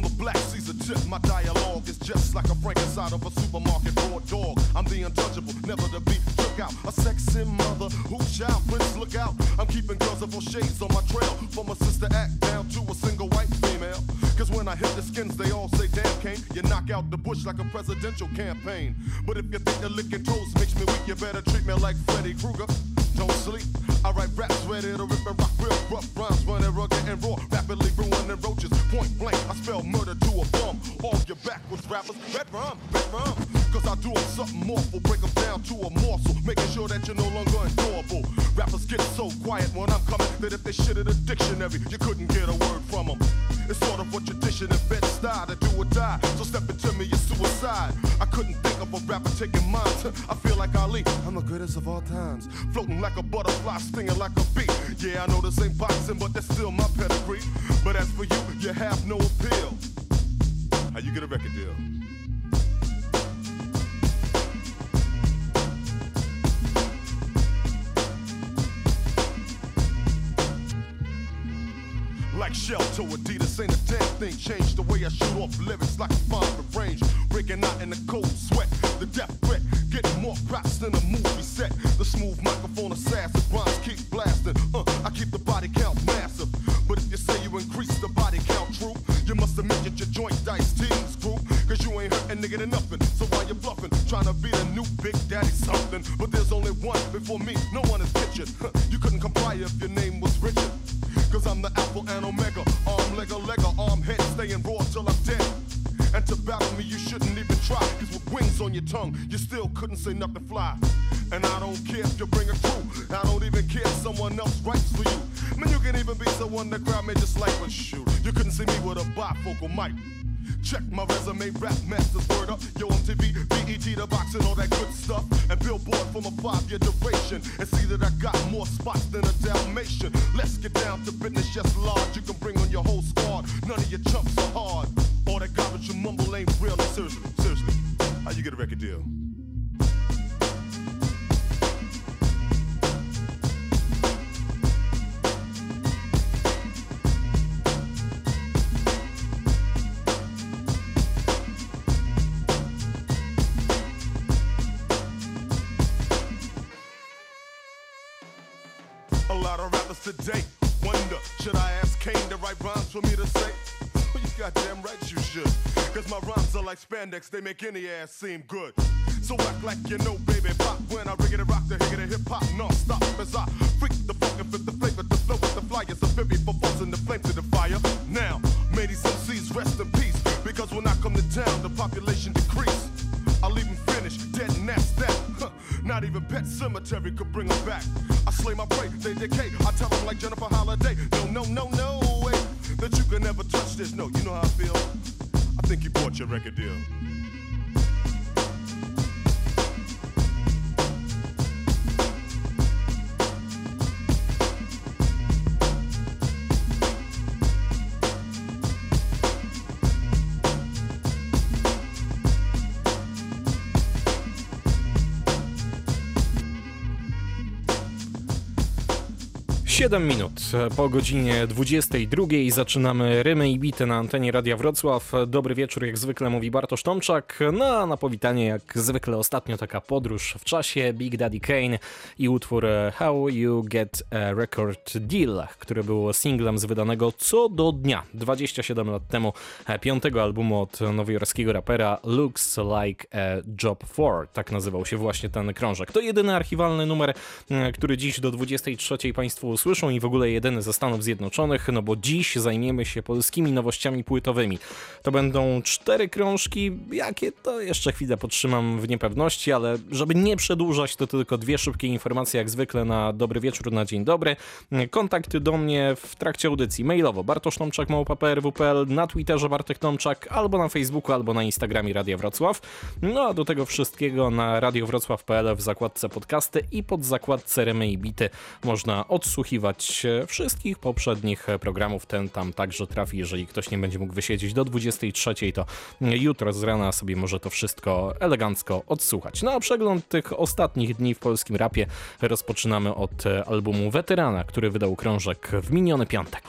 on the black Caesar tip. My dialogue is just like a Frank inside of a supermarket raw dog. I'm the untouchable, never to be took out. A sexy mother who child prince look out. I'm keeping girls of all shades on my trail. From a sister act down to a single white female. Cause when I hit the skins, they all say, damn, Kane, you knock out the bush like a presidential campaign. But if you think the licking toes makes me weak, you better treat me like Freddy Krueger. Don't sleep. I write raps ready to rip and rock real rough rhymes, running rugged and raw, rapidly ruining roaches. Point blank, I spell murder to a bum. All your backwards rappers, red rum, red rum. Cause I do them something awful, break them down to a morsel, making sure that you're no longer adorable. Rappers get so quiet when I'm coming that if they shit in a dictionary, you couldn't get a word from them. It's sort of a tradition in bed style to do or die. So step into me, it's suicide. I couldn't think of a rapper taking mine. I feel like Ali, I'm the greatest of all times. Floating like a butterfly, stinging like a bee. Yeah, I know this ain't boxing, but that's still my pedigree. But as for you, you have no appeal. How you get a record deal? Like Shell to Adidas, ain't a damn thing changed the way I shoot off lyrics like a fine range. Breaking out in the cold sweat, the death threat, getting more props than a movie set. The smooth microphone assassin, rhymes keep blasting. Uh, I keep the body count massive. But if you say you increase the body count, true, you must admit that your joint dice teams group. Cause you ain't hurt a nigga to nothing. So why you bluffing? Trying to be the new big daddy something. But there's only one before me, no one is pictured. You couldn't comply if your name was Richard. Cause I'm the alpha and omega. Arm, leg, a leg, a arm, head, staying raw till I'm dead. And to battle me, you shouldn't even try. Cause with wings on your tongue, you still couldn't say nothing fly. And I don't care if you bring a crew. I don't even care if someone else writes for you. Man, you can even be someone that grab me just like a shoe. You couldn't see me with a bifocal mic. Check my resume, rap masters, word up. Yo, MTV, BET, the box, and all that good stuff. And Billboard from a five year duration. And see that I got more spots than a Dalmatian. Let's get down to business, just large. You can bring on your whole squad. None of your chumps are hard. All that garbage you mumble ain't real. Seriously, seriously. How you get a record deal? Today wonder, should I ask Kane to write rhymes for me to say? Well, you goddamn right you should. Cause my rhymes are like spandex, they make any ass seem good. So act like you know, baby, pop when I rig it rock the higgity hip hop non-stop as I freak the funk and fit the flavor, the flow with the flyers, a very for forcing the flame to the fire. Now, may these MCs rest in peace, because when I come to town, the population decrease. I'll 'em finish, dead and that's that. Huh. Not even Pet Cemetery could bring 'em back. I slay my prey, they decay. I tell 'em like Jennifer Holliday. No, no, no, no way that you can never touch this. No, you know how I feel. I think you bought your record deal. Siedem minut po godzinie 22 zaczynamy rymy i bity na antenie Radia Wrocław. Dobry wieczór, jak zwykle mówi Bartosz Tomczak. No a na powitanie, jak zwykle ostatnio taka podróż w czasie Big Daddy Kane i utwór How You Get a Record Deal, który był singlem z wydanego co do dnia 27 lat temu piątego albumu od nowojorskiego rapera Looks Like a Job 4. Tak nazywał się właśnie ten krążek. To jedyny archiwalny numer, e, który dziś do 23 Państwu usłyszą i w ogóle jedyny ze Stanów Zjednoczonych, no bo dziś zajmiemy się polskimi nowościami płytowymi. To będą cztery krążki, jakie to jeszcze chwilę podtrzymam w niepewności, ale żeby nie przedłużać, to tylko dwie szybkie informacje, jak zwykle na dobry wieczór, na dzień dobry. Kontakty do mnie w trakcie audycji mailowo Bartosz Tomczak, małpa.prw.pl, na Twitterze Bartek Tomczak, albo na Facebooku, albo na Instagramie Radia Wrocław. No a do tego wszystkiego na radiowrocław.pl w zakładce podcasty i pod zakładce Remy i Bity można odsłuchiwać wszystkich poprzednich programów. Ten tam także trafi, jeżeli ktoś nie będzie mógł wysiedzieć do 23, to jutro z rana sobie może to wszystko elegancko odsłuchać. No a przegląd tych ostatnich dni w polskim rapie rozpoczynamy od albumu Weterana, który wydał krążek w miniony piątek.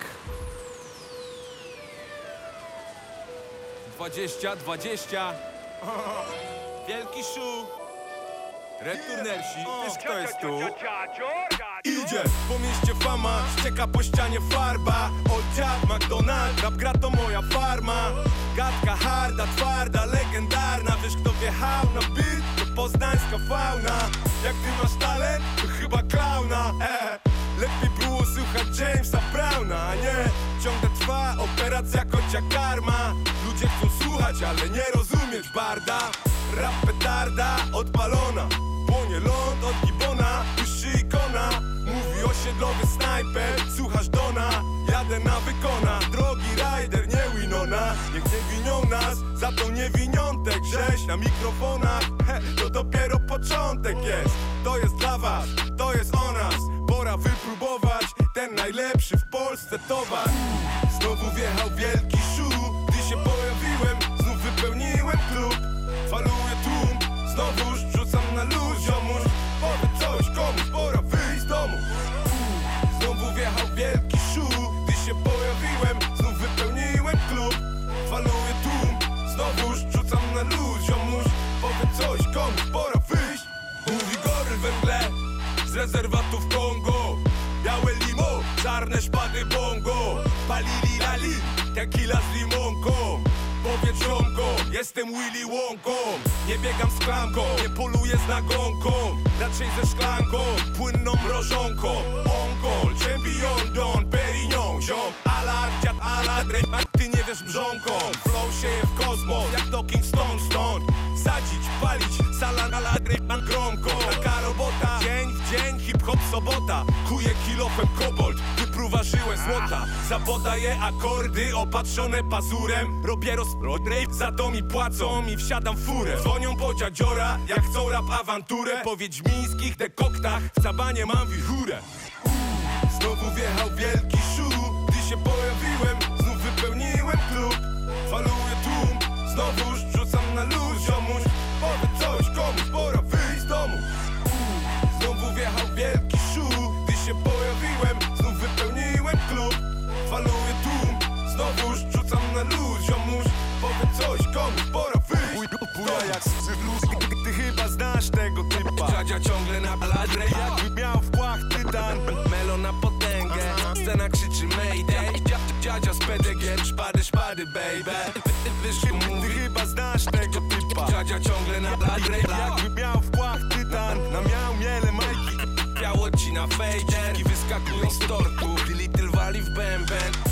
20, 20. Wielki szu. Returnersi, wiesz kto jest tu? Idzie po mieście fama, ścieka po ścianie farba. Dziad McDonald, rap gra to moja farma. Gadka harda, twarda, legendarna. Wiesz kto wjechał na beat, to poznańska fauna. Jak ty masz talent, to chyba klauna. E, Lepiej było słuchać Jamesa Browna, a nie Ciągle trwa operacja kocia karma. Ludzie chcą słuchać, ale nie rozumieć barda. Rap petarda, odpalona Osiedlowy snajper, słuchasz Dona? Jadę na wykona, drogi rider, nie Winona. Niech nie winią nas za tą niewiniątek Grześ na mikrofonach, he, to dopiero początek jest. To jest dla was, to jest o nas. Pora wypróbować ten najlepszy w Polsce towar. Znowu wjechał wielki jestem Willy Wonką Nie biegam z klamką, nie poluję z nagonką. Raczej ze szklanką, płynną mrożonką. Onkol, champion, don, perignon. Ziom, alarm, dziad, alarm, a ty nie wiesz mrzonką Flow sieje w kosmos, jak Docking Stone stąd Sadzić, palić, na ladryman gromko. Taka robota, dzień w dzień, hip-hop sobota. Kuje kilofem kobold, żyłę złota. Zapodaję akordy opatrzone pazurem. Robię rozprodrej, za to mi płacą i wsiadam w furę. Dzwonią po dziadziora, jak chcą rap awanturę. Po wiedźmińskich dekoktach, w cabanie mam wichurę. Znowu wjechał wielki szu Gdy się pojawiłem, jak luz, ty chyba znasz tego typa. Dziadzia ciągle na baladre Jakby miał w płach tytan Melo na potęgę Scena krzyczy Mayday. Dzia- Dziadzia z PDG Szpady, szpady, baby. Wiesz, Ty mówi chyba znasz tego typa. Dziadzia ciągle na baladre Jakby miał w płach tytan Na miał miele majki. Biało ci na fejder. I wyskakują z tortu. Little wali w bęben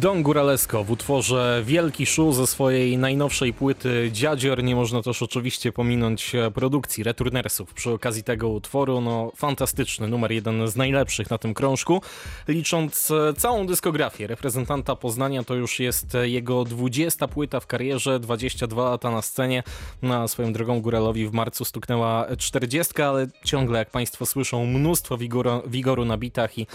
Don Góralesko w utworze Wielki Szu ze swojej najnowszej płyty Dziadzior. Nie można też oczywiście pominąć e, produkcji Returnersów przy okazji tego utworu. No, fantastyczny, numer jeden z najlepszych na tym krążku. Licząc e, całą dyskografię reprezentanta Poznania, to już jest e, jego 20 płyta w karierze, 22 lata na scenie. Na swoją drogą Góralowi w marcu stuknęła 40, ale ciągle, jak Państwo słyszą, mnóstwo wigoru, wigoru na bitach i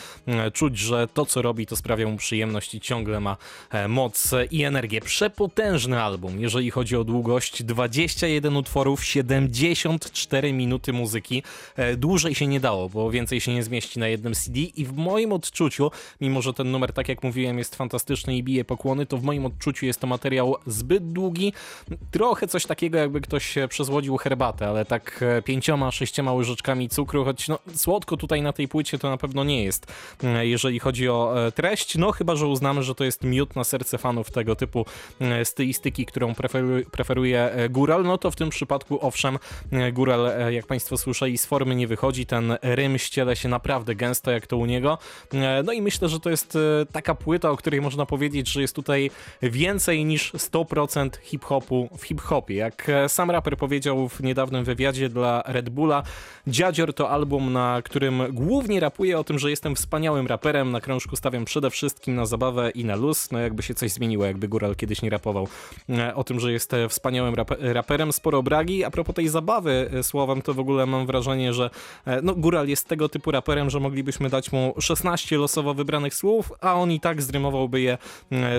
czuć, że to, co robi, to sprawia mu przyjemność i ciągle ma e, moc i energię. Przepotężny album, jeżeli chodzi o długość. 21 utworów, 74 minuty muzyki. E, Dłużej się nie dało, bo więcej się nie zmieści na jednym CD i w moim odczuciu, mimo że ten numer, tak jak mówiłem, jest fantastyczny i bije pokłony, to w moim odczuciu jest to materiał zbyt długi. Trochę coś takiego, jakby ktoś przezłodził herbatę, ale tak e, pięcioma, sześcioma łyżeczkami cukru, choć no, słodko tutaj na tej płycie to na pewno nie jest, jeżeli chodzi o treść, no chyba, że uznamy, że to jest miód na serce fanów tego typu e, stylistyki, którą preferuje, preferuje Góral, no to w tym przypadku owszem, e, Góral, e, jak Państwo słyszeli, z formy nie wychodzi, ten rym ściele się naprawdę gęsto, jak to u niego, no i myślę, że to jest taka płyta, o której można powiedzieć, że jest tutaj więcej niż 100% hip-hopu w hip-hopie. Jak sam raper powiedział w niedawnym wywiadzie dla Red Bulla, Dziadzior to album, na którym głównie rapuję o tym, że jestem wspaniałym raperem, na krążku stawiam przede wszystkim na zabawę i na na luz, no jakby się coś zmieniło, jakby Góral kiedyś nie rapował e, o tym, że jest e, wspaniałym rap raperem, sporo bragi. A propos tej zabawy e, słowem, to w ogóle mam wrażenie, że no, Góral jest tego typu raperem, że moglibyśmy dać mu 16 losowo wybranych słów, a on i tak zdrymowałby je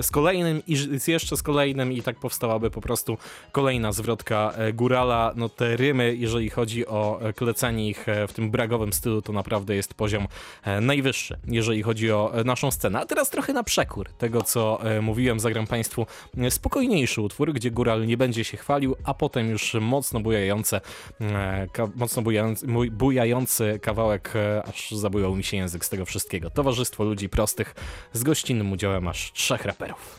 z kolejnym i z jeszcze z kolejnym i tak powstałaby po prostu kolejna zwrotka Górala. No te rymy, jeżeli chodzi o klecenie ich w tym bragowym stylu, to naprawdę jest poziom najwyższy, jeżeli chodzi o naszą scenę. A teraz trochę na przekór tego, co e, mówiłem, zagram Państwu e, spokojniejszy utwór, gdzie Góral nie będzie się chwalił, a potem już mocno bujające, e, mocno bujający, bujający kawałek, aż zabujał mi się język z tego wszystkiego. Towarzystwo ludzi prostych z gościnnym udziałem aż trzech raperów.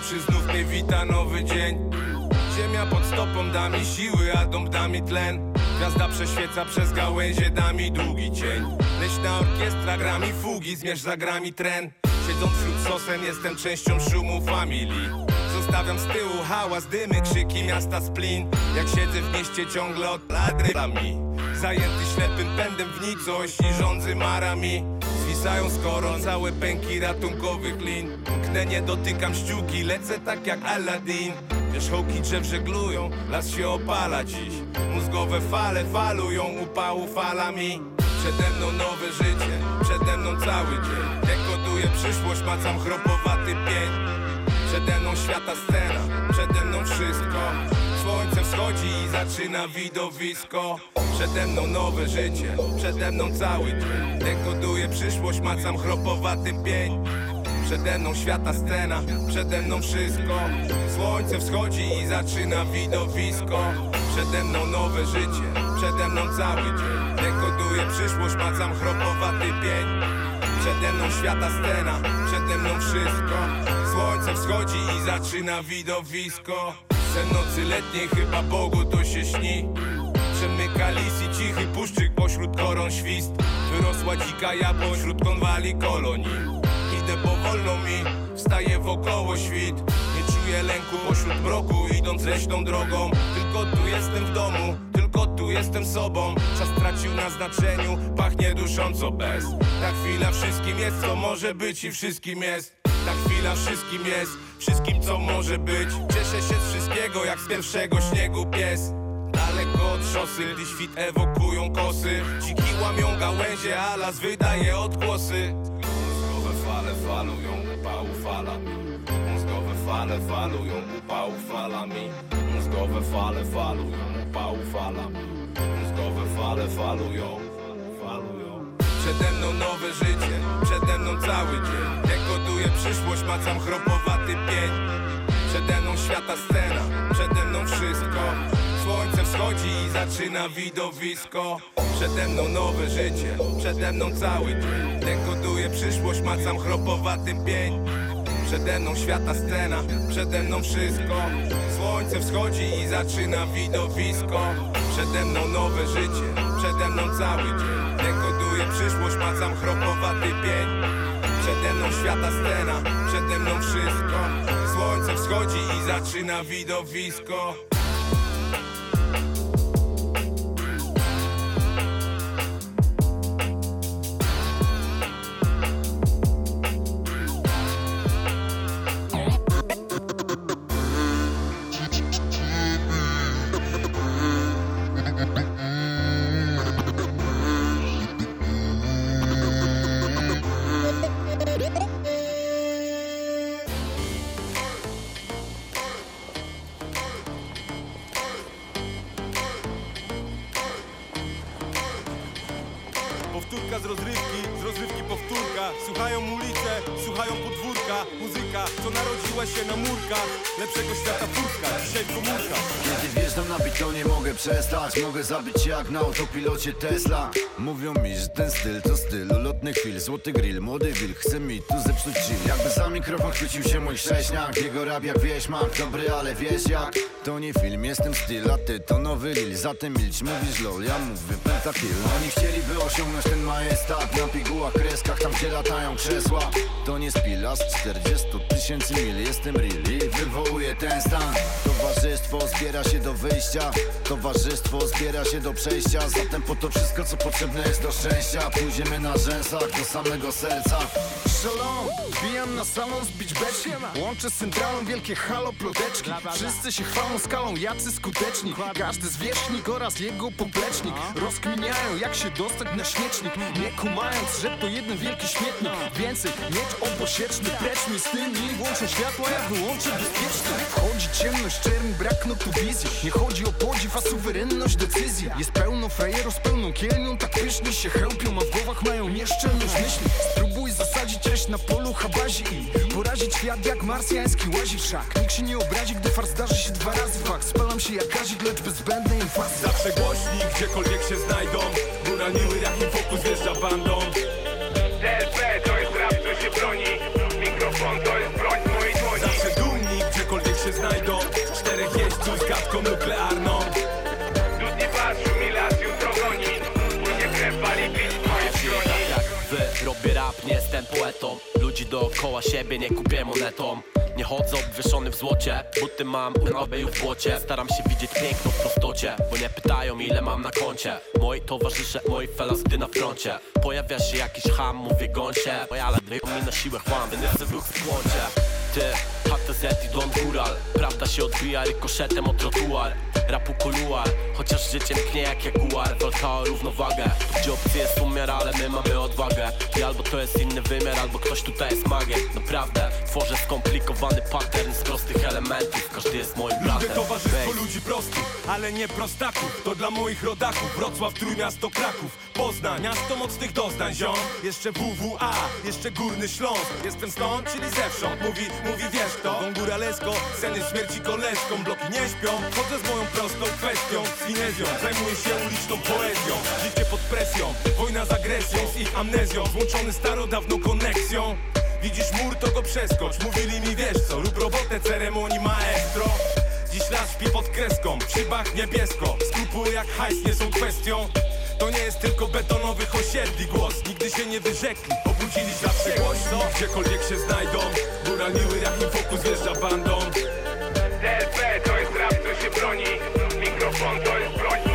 Oczy, znów mnie wita nowy dzień. Ziemia pod stopą da mi siły, a dom da mi tlen. Gwiazda prześwieca przez gałęzie, da mi długi cień. Leśna orkiestra gra mi fugi, zmierz za grami tren. Siedząc wśród sosen, jestem częścią szumu familii Zostawiam z tyłu hałas, dymy, krzyki miasta splin. Jak siedzę w mieście ciągle od ladrami Zajęty ślepym pędem w nicość i rządzy marami Zwisają z koron całe pęki ratunkowych lin. Mknę, nie dotykam ściółki, lecę tak jak Aladdin. Wierzchołki drzew żeglują, las się opala dziś. Mózgowe fale falują upału falami Przede mną nowe życie, przede mną cały dzień. Dekoduję przyszłość, macam chropowaty pień. Przede mną świata scena, przede mną wszystko Słońce wschodzi i zaczyna widowisko. Przede mną nowe życie, przede mną cały dzień. Dekoduję przyszłość, macam chropowaty pień. Przede mną świata scena, przede mną wszystko. Słońce wschodzi i zaczyna widowisko. Przede mną nowe życie, przede mną cały dzień. Dekoduję przyszłość, macam chropowaty pień. Przede mną świata scena, przede mną wszystko. Słońce wschodzi i zaczyna widowisko Sen nocy letniej chyba Bogu to się śni. Przemyka lis i cichy puszczyk pośród koron świst. Wyrosła dzika jabłoń wśród konwali kolonii. Idę powolno mi, wstaję wokoło świt. Nie czuję lęku pośród mroku, idąc leśną drogą. Tylko tu jestem w domu, tylko tu jestem sobą. Czas tracił na znaczeniu, pachnie dusząco bez. Ta chwila wszystkim jest, co może być i wszystkim jest Ta chwila wszystkim jest, wszystkim co może być. Cieszę się z wszystkiego, jak z pierwszego śniegu pies. Daleko od szosy, gdy świt ewokują kosy. Dziki łamią gałęzie, a las wydaje odgłosy. Mózgowe fale falują upału falami Mózgowe fale falują upału falami Mózgowe fale falują upału falami Mózgowe fale falują, falują Przede mną nowe życie, przede mną cały dzień Dekoduję przyszłość, macam chropowaty pień. Przede mną świata scena, przede mną wszystko. Słońce wschodzi i zaczyna widowisko. Przede mną nowe życie, przede mną cały dzień. Dekoduję przyszłość, macam chropowaty pień. Przede mną świata scena, przede mną wszystko. Słońce wschodzi i zaczyna widowisko. Przede mną nowe życie, przede mną cały dzień. Dekoduję przyszłość, macam chropowaty pień Przede mną świata scena, przede mną wszystko. Słońce wschodzi i zaczyna widowisko jak na autopilocie Tesla. Mówią mi, że ten styl to styl ulotnych chwil. Złoty grill, młody wilk, chce mi tu zepsuć chill. Jakby za mikrofon chwycił się mój sześniak. Jego rap jak wieśmak, dobry, ale wiesz jak To nie film, jestem styl, a ty to nowy lil Zatem milcz, mówisz lol, ja mówię pentakill. Oni chcieliby osiągnąć ten majestat Na pigułach, kreskach, tam gdzie latają krzesła. To nie spila z 40 tysięcy mil Jestem real i wywołuję ten stan. Towarzystwo zbiera się do wyjścia. Towarzystwo zbiera się do przejścia. Zatem po to wszystko co potrzebne jest do szczęścia. Pójdziemy na rzęsach do samego serca. Shalom, wbijam na salon z beachbeczkiem Łączę z centralą wielkie halo ploteczki. Wszyscy się chwalą skalą, jacy skuteczni. Każdy zwierzchnik oraz jego poplecznik. Rozkminiają jak się dostać na śmiecznik Nie kumając, że to jeden wielki śmietnik. Więcej, miecz obosieczny, precz mi z tymi. Włączę światła, ja wyłączę bezpiecznie Wchodzi ciemność, czerń, brak no tu wizji. Nie chodzi o podziw, a suwerenność decyzji. Jest pełno frajerów z pełną kielnią Tak pyszni się chełpią, a w głowach mają nieszczelność myśli. Spróbuj zasadzić cześć na polu habazi I porazić świat jak marsjański łazi wszak Nikt się nie obrazi, gdy far zdarzy się dwa razy fakt. Spalam się jak gazik, lecz bez zbędnej Zawsze głośni, gdziekolwiek się znajdą. Góra miły, jakim fokus wjeżdża bandą. TLP to jest rap, co się broni. Mikrofon to jest broń mojej dłoni. Zawsze dumni, gdziekolwiek się znajdą. Czterech jeźdźców z gadką nuklearną dookoła siebie nie kupię monetą. Nie chodzę obwieszony w złocie Buty mam urobię w błocie. Staram się widzieć piękno w prostocie Bo nie pytają ile mam na koncie. Moi towarzysze, moi felas, gdy na froncie. Pojawia się jakiś ham, mówię gońcie. Moja ledwie mi na siłę chłam Ten jest w płocie Ty, HTZ i Don Gural Prawda się odbija rykoszetem o trotuar. Rapu kuluar, chociaż życie mknie jak jaguar. Walka o równowagę. Gdzie opcje jest umiar, ale my mamy odwagę. I albo to jest inny wymiar, albo ktoś tutaj jest magiem. Naprawdę, tworzę skomplikowany pattern z prostych elementów. Każdy jest moim Lubię bratem towarzystwo Bass. ludzi prostych, ale nie prostaków. To dla moich rodaków, Wrocław, Trójmiasto, Kraków. Poznań, miasto mocnych doznań, ziom. Jeszcze WWA, jeszcze Górny Śląsk. Jestem stąd, czyli zewsząd, mówi, mówi wiesz kto? Góralesko, sceny śmierci koleżką. Bloki nie śpią, chodzę z moją prostą kwestią. Z finezją, zajmuję się uliczną poezją. Życie pod presją, wojna z agresją Z ich amnezją, złączony starodawną koneksją Widzisz mur, to go przeskocz. Mówili mi wiesz co, rób robotę ceremonii maestro. Dziś las śpi pod kreską, w szybach niebiesko. Skrupuły jak hajs nie są kwestią. To nie jest tylko betonowych osiedli głos. Nigdy się nie wyrzekli, obudzili zawsze głośno Gdziekolwiek się znajdą Góra miły, jakim fokus wjeżdża bandą. TLP to jest rap, się broni. Mikrofon to jest broń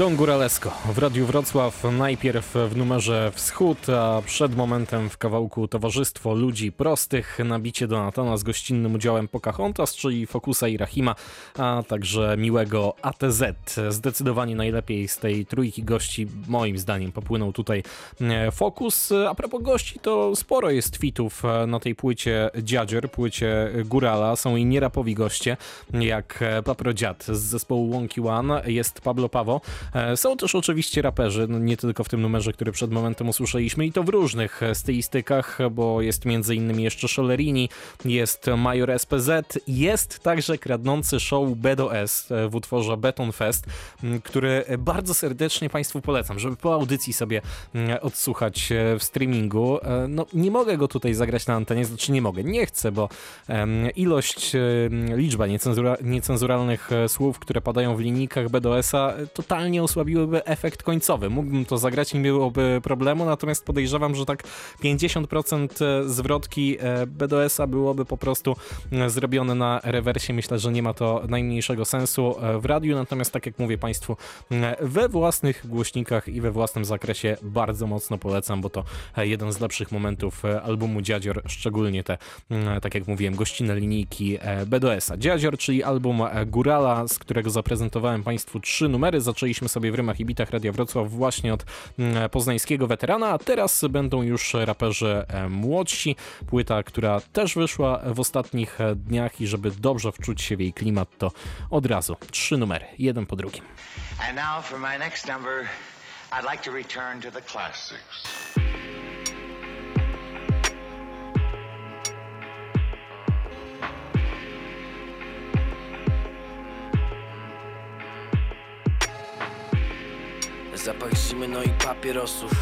Don Góralesko w Radiu Wrocław najpierw w numerze Wschód, a przed momentem w kawałku Towarzystwo Ludzi Prostych, nabicie Donatana z gościnnym udziałem Pocahontas, czyli Fokusa i Rahima, a także miłego ATZ. Zdecydowanie najlepiej z tej trójki gości, moim zdaniem, popłynął tutaj e, Fokus. A propos gości, to sporo jest tweetów e, na tej płycie Dziadzier, płycie Górala. Są i nierapowi goście, jak e, Paprodziad z zespołu Wonky One, jest Pablo Pawo. E, Są też oczywiście raperzy, no nie tylko w tym numerze, który przed momentem usłyszeliśmy i to w różnych stylistykach, bo jest między innymi jeszcze Szolerini, jest Major SPZ, jest także kradnący show B2S e, w utworze Beton Fest, który bardzo serdecznie Państwu polecam, żeby po audycji sobie odsłuchać e, w streamingu. No nie mogę go tutaj zagrać na antenie, znaczy nie mogę, nie chcę, bo ilość, liczba niecenzura, niecenzuralnych słów, które padają w linijkach BDS-a totalnie nie osłabiłyby efekt końcowy. Mógłbym to zagrać nie byłoby problemu, natomiast podejrzewam, że tak 50% zwrotki e, BDS-a byłoby po prostu e, zrobione na rewersie. Myślę, że nie ma to najmniejszego sensu e, w radiu, natomiast tak jak mówię Państwu, e, we własnych głośnikach i we własnym zakresie bardzo mocno polecam, bo to e, jeden z lepszych momentów e, albumu Dziadzior, szczególnie te, mm, tak jak mówiłem, gościnne linijki e, BDS-a. Dziadzior, czyli album e, Górala, z którego zaprezentowałem Państwu trzy numery. Zaczęliśmy sobie w rymach i bitach Radia Wrocław właśnie od mm, poznańskiego weterana, a teraz będą już raperzy e, młodsi. Płyta, która też wyszła w ostatnich e, dniach i żeby dobrze wczuć się w jej klimat, to od razu trzy numery, jeden po drugim. And now for my next number, I'd like to return to the classics. Zapach zimy, no i papierosów.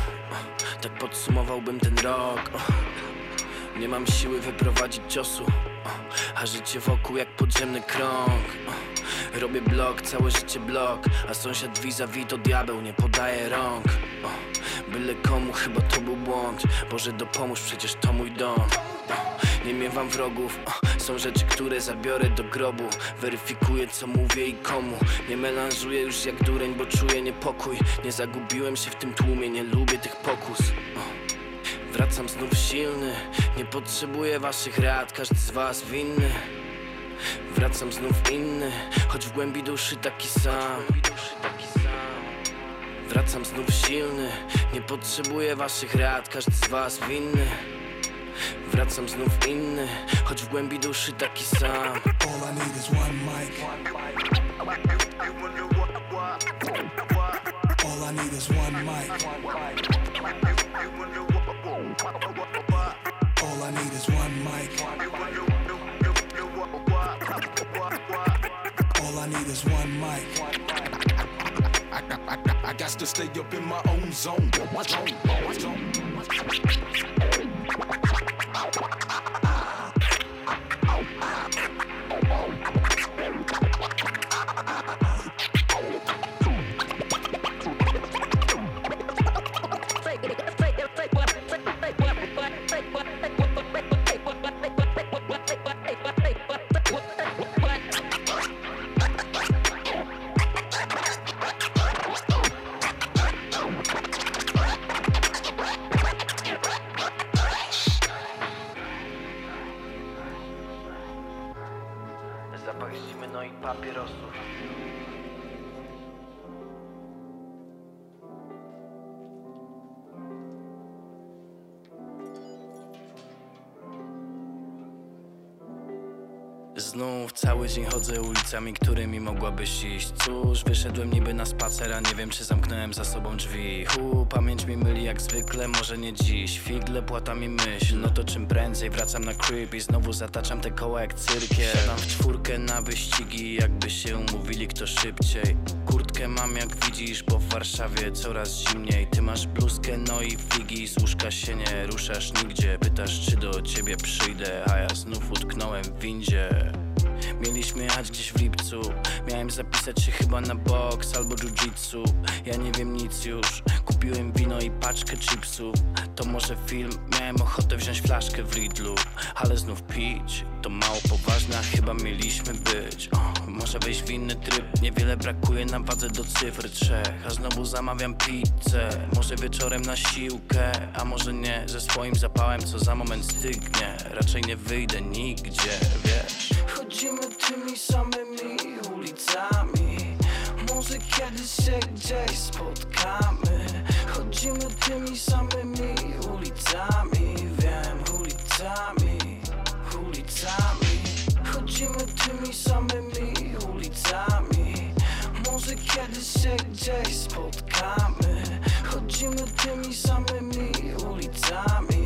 Tak podsumowałbym ten rok. Nie mam siły wyprowadzić ciosu. A życie wokół jak podziemny krąg. Robię blok, całe życie blok. A sąsiad vis-a-vis to diabeł, nie podaje rąk. Byle komu, chyba to był błąd. Boże dopomóż, przecież to mój dom Nie miewam wrogów. Są rzeczy, które zabiorę do grobu. Weryfikuję co mówię i komu. Nie melanżuję już jak dureń, bo czuję niepokój. Nie zagubiłem się w tym tłumie, nie lubię tych pokus. Wracam znów silny. Nie potrzebuję waszych rad, każdy z was winny. Wracam znów inny Choć w głębi duszy taki sam. Wracam znów silny. Nie potrzebuję waszych rad, każdy z was winny Wracam znów inny Choć w głębi duszy taki sam All I need is one mic. All I need is one mic. All I need is one mic. All I need is one mic. I, I, I, I got to stay up in my own zone. Zone, zone. Zapach Thank you. Ulicami, którymi mogłabyś iść. Cóż, wyszedłem niby na spacer, a nie wiem czy zamknąłem za sobą drzwi. Hu, pamięć mi myli jak zwykle, może nie dziś. Figle płata mi myśl, no to czym prędzej wracam na creep I znowu zataczam te koła jak cyrkiel. Siadam w czwórkę na wyścigi, jakby się umówili kto szybciej. Kurtkę mam jak widzisz, bo w Warszawie coraz zimniej. Ty masz bluzkę, no i figi, z łóżka się nie ruszasz nigdzie. Pytasz czy do ciebie przyjdę, a ja znów utknąłem w windzie Mieliśmy jechać gdzieś w lipcu. Miałem zapisać się chyba na boks albo jiu-jitsu. Ja nie wiem nic już. Kupiłem wino i paczkę chipsów To może film? Miałem ochotę wziąć flaszkę w Lidlu. Ale znów pić? To mało poważne, a chyba mieliśmy być. O, Może wejść w inny tryb? Niewiele brakuje na wadze do cyfr trzech. A znowu zamawiam pizzę. Może wieczorem na siłkę? A może nie? Ze swoim zapałem Co za moment stygnie. Raczej nie wyjdę nigdzie, wiesz Chodzimy tymi samymi ulicami. Może kiedyś się gdzieś spotkamy. Chodzimy tymi samymi ulicami. Wiem, ulicami, ulicami. Chodzimy tymi samymi ulicami. Może kiedyś się gdzieś spotkamy. Chodzimy tymi samymi ulicami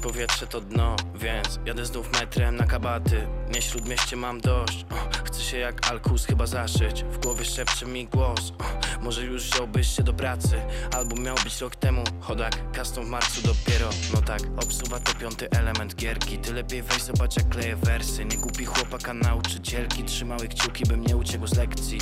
powietrze to dno, więc jadę znów metrem na kabaty. Nie śródmieście mam dość, o, chcę się jak alkus chyba zaszyć. W głowie szepcze mi głos o, Może już wziąłbyś się do pracy Albo miał być rok temu. Chodak, custom w marcu dopiero No tak, obsuwa to piąty element gierki. Ty lepiej weź zobacz jak kleję wersy. Nie głupi chłopaka nauczycielki Trzymały kciuki bym nie uciekł z lekcji.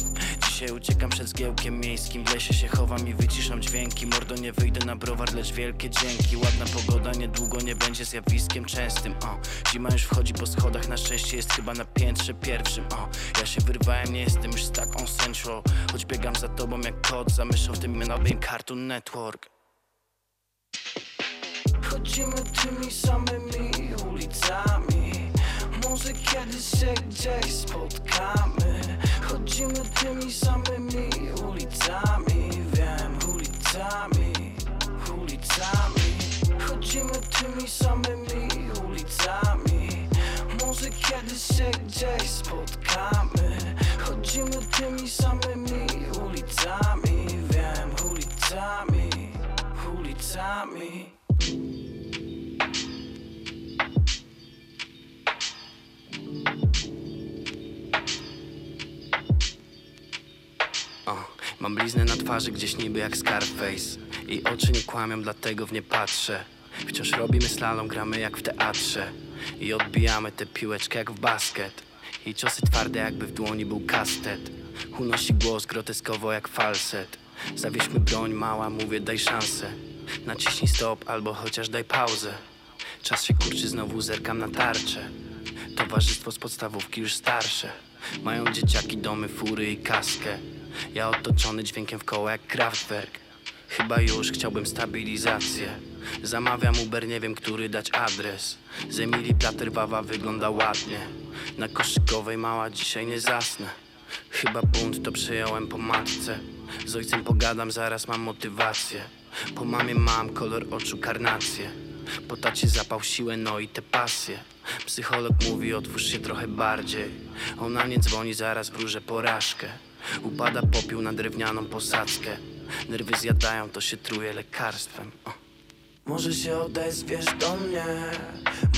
Dzisiaj uciekam przed zgiełkiem miejskim W lesie się chowam i wyciszam dźwięki. Mordo nie wyjdę na browar, lecz wielkie dzięki. Ładna pogoda niedługo nie zjawiskiem częstym o. Zima już wchodzi po schodach, na szczęście jest chyba na piętrze pierwszym o. Ja się wyrwałem, nie jestem już tak on central Choć biegam za tobą jak kot, zamieszał w tym nowym Cartoon Network. Chodzimy tymi samymi ulicami. Może kiedyś się gdzieś spotkamy. Chodzimy tymi samymi ulicami. Wiem, ulicami, ulicami Chodzimy tymi samymi ulicami. Może kiedyś się gdzieś spotkamy. Chodzimy tymi samymi ulicami. Wiem, ulicami, ulicami. O, mam bliznę na twarzy gdzieś niby jak Scarface. I oczy nie kłamią, dlatego w nie patrzę Wciąż robimy slalom, gramy jak w teatrze I odbijamy tę piłeczkę jak w basket. I ciosy twarde jakby w dłoni był kastet. Unosi głos groteskowo jak falset. Zawieźmy broń, mała, mówię daj szansę. Naciśnij stop albo chociaż daj pauzę. Czas się kurczy, znowu zerkam na tarczę. Towarzystwo z podstawówki już starsze. Mają dzieciaki, domy, fury i kaskę. Ja otoczony dźwiękiem w koło jak Kraftwerk. Chyba już chciałbym stabilizację Zamawiam Uber, nie wiem który dać adres. Z Emilii Platerwawa wygląda ładnie. Na koszykowej mała dzisiaj nie zasnę. Chyba bunt to przyjąłem po matce. Z ojcem pogadam, zaraz mam motywację. Po mamie mam kolor oczu karnację. Po tacie zapał siłę, no i te pasje. Psycholog mówi otwórz się trochę bardziej. Ona nie dzwoni, zaraz wróżę porażkę. Upada popiół na drewnianą posadzkę. Nerwy zjadają, to się truje lekarstwem. Może się odezwiesz do mnie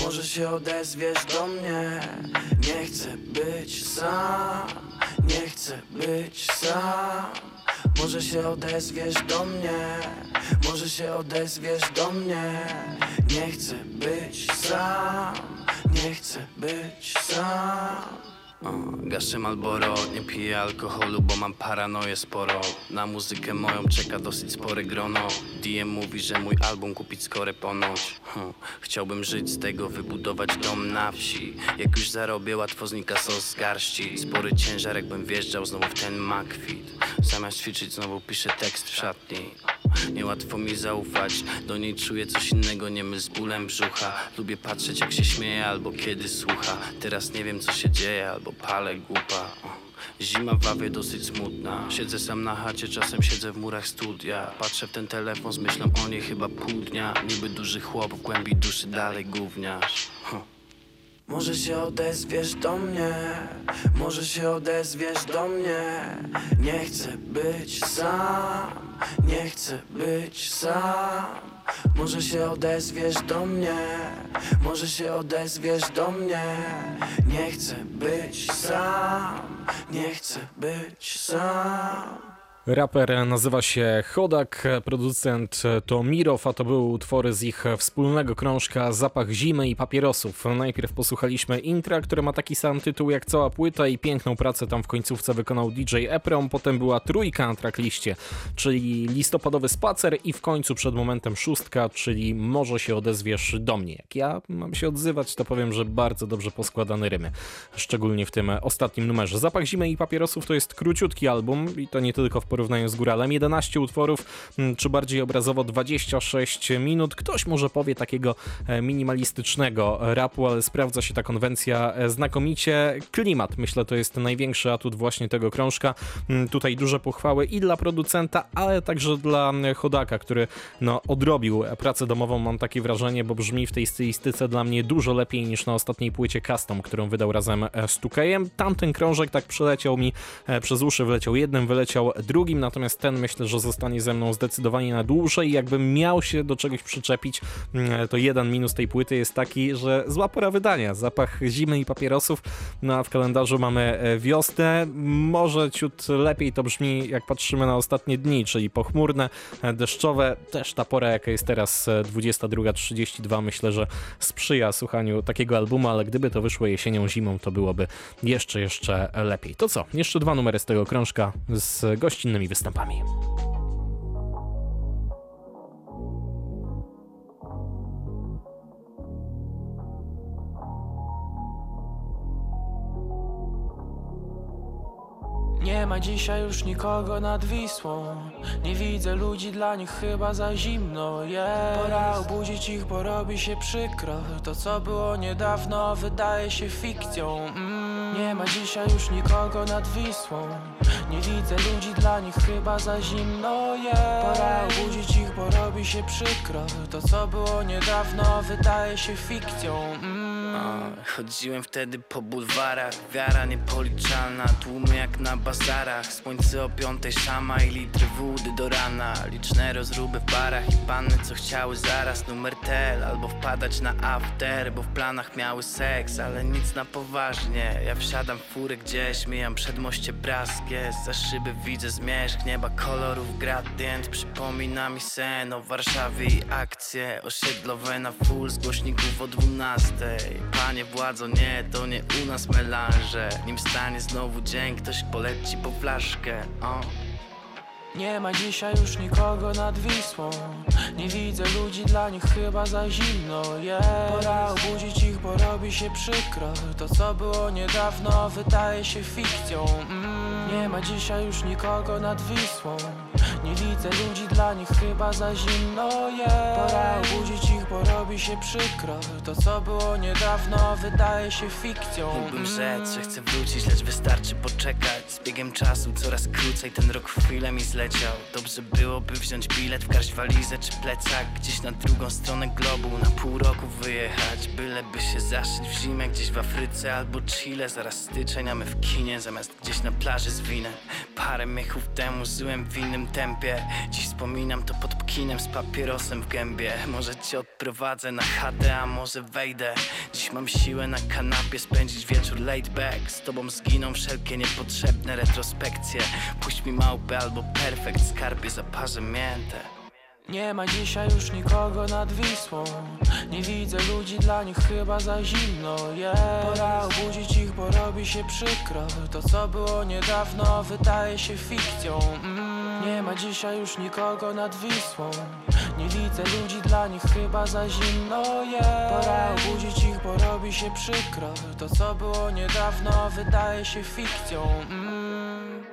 Może się odezwiesz do mnie. Nie chcę być sam Nie chcę być sam. Może się odezwiesz do mnie Może się odezwiesz do mnie. Nie chcę być sam Nie chcę być sam gaszę Malboro, nie piję alkoholu, bo mam paranoję sporo. Na muzykę moją czeka dosyć spore grono. DM mówi, że mój album kupić skore ponoć. Hm. Chciałbym żyć z tego, wybudować dom na wsi. Jak już zarobię, łatwo znika sos z garści. Spory ciężar, jakbym wjeżdżał znowu w ten makwit Zamiast ćwiczyć, znowu piszę tekst w szatni Niełatwo mi zaufać, do niej czuję coś innego, nie myl z bólem brzucha. Lubię patrzeć jak się śmieje albo kiedy słucha. Teraz nie wiem co się dzieje albo palę głupa. Zima w Wawie dosyć smutna. Siedzę sam na chacie, czasem siedzę w murach studia. Patrzę w ten telefon z myślą o niej chyba pół dnia. Niby duży chłop, w głębi duszy dalej gówniarz. Huh. Może się odezwiesz do mnie, może się odezwiesz do mnie. Nie chcę być sam, nie chcę być sam. Może się odezwiesz do mnie, może się odezwiesz do mnie. Nie chcę być sam, nie chcę być sam Raper nazywa się Chodak, producent to Mirow, a to były utwory z ich wspólnego krążka Zapach zimy i papierosów. Najpierw posłuchaliśmy intra, które ma taki sam tytuł jak cała płyta i piękną pracę tam w końcówce wykonał DJ Eprom, potem była trójka na trackliście, czyli listopadowy spacer i w końcu przed momentem szóstka, czyli może się odezwiesz do mnie. Jak ja mam się odzywać, to powiem, że bardzo dobrze poskładane rymy, szczególnie w tym ostatnim numerze. Zapach zimy i papierosów to jest króciutki album i to nie tylko w porównaniu z góralem. 11 utworów, czy bardziej obrazowo 26 minut. Ktoś może powie takiego minimalistycznego rapu, ale sprawdza się ta konwencja znakomicie. Klimat, myślę, to jest największy atut właśnie tego krążka. Tutaj duże pochwały i dla producenta, ale także dla chodaka, który no, odrobił pracę domową, mam takie wrażenie, bo brzmi w tej stylistyce dla mnie dużo lepiej niż na ostatniej płycie Custom, którą wydał razem z Tukejem. Tamten krążek tak przeleciał mi przez uszy, wyleciał jednym, wyleciał drugim drugim, natomiast ten myślę, że zostanie ze mną zdecydowanie na dłużej. Jakbym miał się do czegoś przyczepić, mm, to jeden minus tej płyty jest taki, że zła pora wydania, zapach zimy i papierosów, no a w kalendarzu mamy e, wiosnę, może ciut lepiej to brzmi jak patrzymy na ostatnie dni, czyli pochmurne, e, deszczowe, też ta pora jaka jest teraz 22.32 e, myślę, że sprzyja słuchaniu takiego albumu, ale gdyby to wyszło jesienią, zimą, to byłoby jeszcze, jeszcze lepiej. To co? Jeszcze dwa numery z tego krążka z gościnnymi występami. Ma dzisiaj już nikogo nad Wisłą. Nie widzę ludzi, dla nich chyba za zimno jest. Pora obudzić ich, bo robi się przykro. To co było niedawno wydaje się fikcją. Mm. Nie ma dzisiaj już nikogo nad Wisłą. Nie widzę ludzi, dla nich chyba za zimno jest. Pora obudzić ich, bo robi się przykro. To co było niedawno wydaje się fikcją. Mm. Chodziłem wtedy po bulwarach Wiara niepoliczalna, tłumy jak na bazarach. Słońce o piątej szama i litry wody do rana. Liczne rozruby w barach i panny co chciały zaraz numer tel Albo wpadać na after, bo w planach miały seks Ale nic na poważnie. Ja wsiadam w furę gdzieś, mijam przedmoście braskie Za szyby widzę zmierzch nieba kolorów gradient. Przypomina mi sen o Warszawie i akcje Osiedlowe na full z głośników o dwunastej Panie władzo, nie, to nie u nas melanże. Nim stanie znowu dzień, ktoś poleci po flaszkę o. Nie ma dzisiaj już nikogo nad Wisłą. Nie widzę ludzi, dla nich chyba za zimno jest. Pora obudzić ich, bo robi się przykro. To co było niedawno wydaje się fikcją mm. Nie ma dzisiaj już nikogo nad Wisłą Nie widzę ludzi, dla nich chyba za zimno jest. Pora obudzić ich, bo robi się przykro. To co było niedawno wydaje się fikcją. Mógłbym rzec, że chcę wrócić, lecz wystarczy poczekać. Z biegiem czasu coraz krócej ten rok chwilę mi zleciał. Dobrze byłoby wziąć bilet, wkarść walizę czy plecak. Gdzieś na drugą stronę globu, na pół roku wyjechać. Byleby się zaszyć w zimę gdzieś w Afryce albo Chile. Zaraz styczeń, a my w kinie zamiast gdzieś na plaży z winem Parę miechów temu żyłem w innym tempie Dziś wspominam to pod kinem z papierosem w gębie. Może cię odprowadzę na chatę, a może wejdę. Dziś mam siłę na kanapie spędzić wieczór laid back. Z tobą zginą wszelkie niepotrzebne retrospekcje. Puść mi małpę albo perfekt, skarbie zaparzę miętę nie ma dzisiaj już nikogo nad Wisłą. Nie widzę ludzi, dla nich chyba za zimno. Jest. Pora obudzić ich, bo robi się przykro. To co było niedawno wydaje się fikcją. Mm. Nie ma dzisiaj już nikogo nad Wisłą. Nie widzę ludzi, dla nich chyba za zimno. Jest. Pora obudzić ich, bo robi się przykro. To co było niedawno wydaje się fikcją. Mm.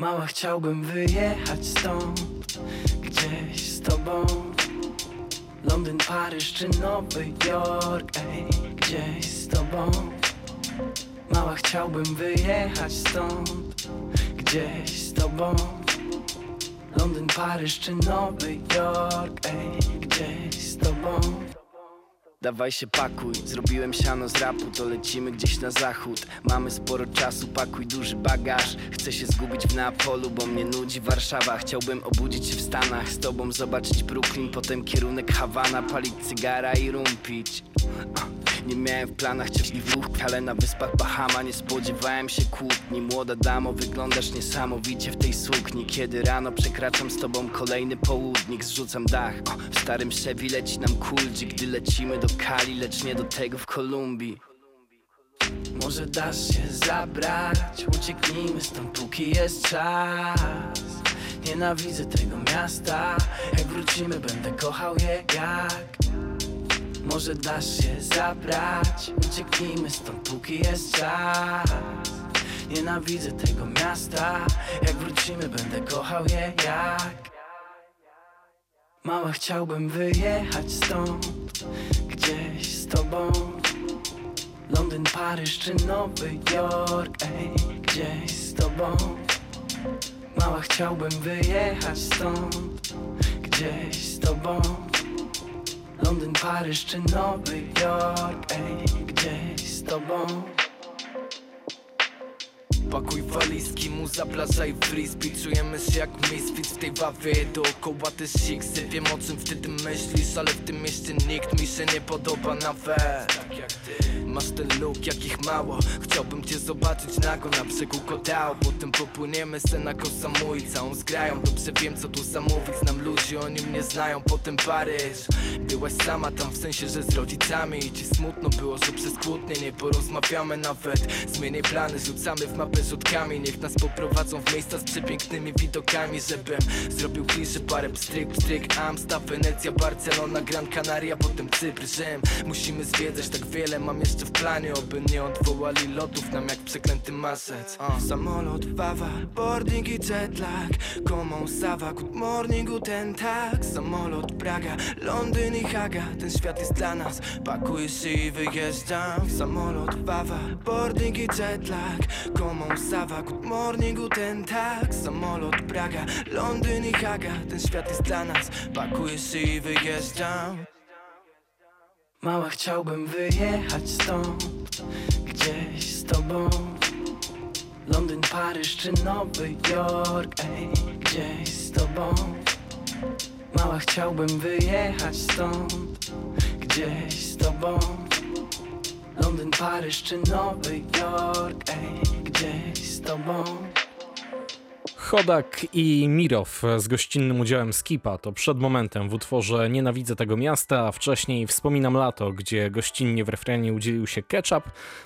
Mała chciałbym wyjechać stąd Gdzieś z tobą. Londyn, Paryż czy Nowy Jork Ej, gdzieś z tobą. Mała chciałbym wyjechać stąd Gdzieś z tobą. Londyn, Paryż czy Nowy Jork Ej, gdzieś z tobą Dawaj się pakuj, zrobiłem siano z rapu, to lecimy gdzieś na zachód. Mamy sporo czasu, pakuj duży bagaż. Chcę się zgubić w Neapolu, bo mnie nudzi Warszawa. Chciałbym obudzić się w Stanach, z tobą zobaczyć Brooklyn Potem kierunek Hawana, palić cygara i rumpić nie miałem w planach w ale na wyspach Bahama nie spodziewałem się kłótni. Młoda damo, wyglądasz niesamowicie w tej sukni. Kiedy rano przekraczam z tobą kolejny południk Zrzucam dach, o, w starym Chevy leci nam kuldzi Gdy lecimy do Kali, lecz nie do tego w Kolumbii. Może dasz się zabrać, ucieknijmy stąd póki jest czas. Nienawidzę tego miasta, jak wrócimy będę kochał je jak może dasz się zabrać? Ucieknijmy stąd póki jest czas. Nienawidzę tego miasta. Jak wrócimy będę kochał je jak. Mała chciałbym wyjechać stąd Gdzieś z tobą. Londyn, Paryż czy Nowy Jork? Ej, gdzieś z tobą. Mała chciałbym wyjechać stąd Gdzieś z tobą Londyn, Paryż czy Nowy Jork? Ej, gdzieś z tobą? Pakuj walizki, muza, plaża i frisbee. Czujemy się jak misfits w tej wawie Dookoła te siksy Wiem o czym wtedy myślisz Ale w tym mieście nikt mi się nie podoba nawet. Tak jak ty Masz ten look jakich mało. Chciałbym cię zobaczyć nago na brzegu Kodao Potem popłyniemy se na Koh Samui Całą zgrają Dobrze wiem co tu zamówić. Znam ludzi, oni mnie znają Potem Paryż. Byłaś sama tam w sensie, że z rodzicami. I ci smutno było, że przez kłótnie nie porozmawiamy nawet. Zmienię plany, rzucamy w mapę rzutkami. Niech nas poprowadzą w miejsca z przepięknymi widokami Żebym zrobił kliszy, parę pstryk, pstryk. Amsta, Wenecja, Barcelona, Gran Canaria Potem Cypr, Rzym. Musimy zwiedzać tak wiele, mam jeszcze w planie Oby nie odwołali lotów nam jak przeklęty marzec uh. Samolot, Wawa, boarding i jetlag Komą, Sawa, good morningu ten tak. Samolot, Praga, Londyn i Haga Ten świat jest dla nas, pakuję się i wyjeżdżam. Samolot, Wawa, boarding i jetlag Komą, Sawa, good morningu ten tak. Samolot, Praga, Londyn i Haga Ten świat jest dla nas, pakuję się i wyjeżdżam Mała chciałbym wyjechać stąd Gdzieś z tobą. Londyn, Paryż czy Nowy Jork Ej, gdzieś z tobą. Mała chciałbym wyjechać stąd Gdzieś z tobą. Londyn, Paryż czy Nowy Jork Ej, gdzieś z tobą Chodak i Mirow z gościnnym udziałem Skipa to przed momentem w utworze Nienawidzę tego miasta, a wcześniej Wspominam lato, gdzie gościnnie w refrenie udzielił się Ketchup,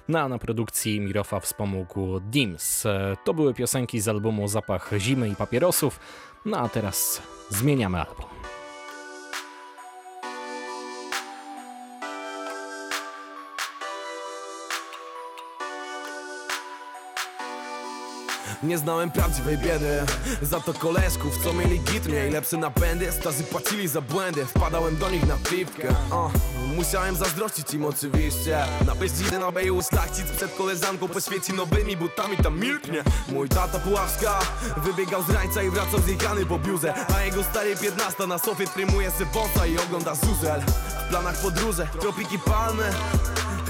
no a na produkcji Mirowa wspomógł Dims. To były piosenki z albumu Zapach zimy i papierosów, no a teraz zmieniamy album. Nie znałem prawdziwej biedy. Za to koleżków, co mieli git Mieli lepsze napędy, starzy płacili za błędy Wpadałem do nich na piwkę. Uh, Musiałem zazdrościć im oczywiście. Na beździny na beju szlachcic Przed koleżanką poświeci nowymi butami Tam milknie. Mój tata Puławska Wybiegał z rańca i wracał zjechany po biurze. A jego stary 15 na sofie trymuje se I ogląda zuzel. W planach podróże, tropiki palmy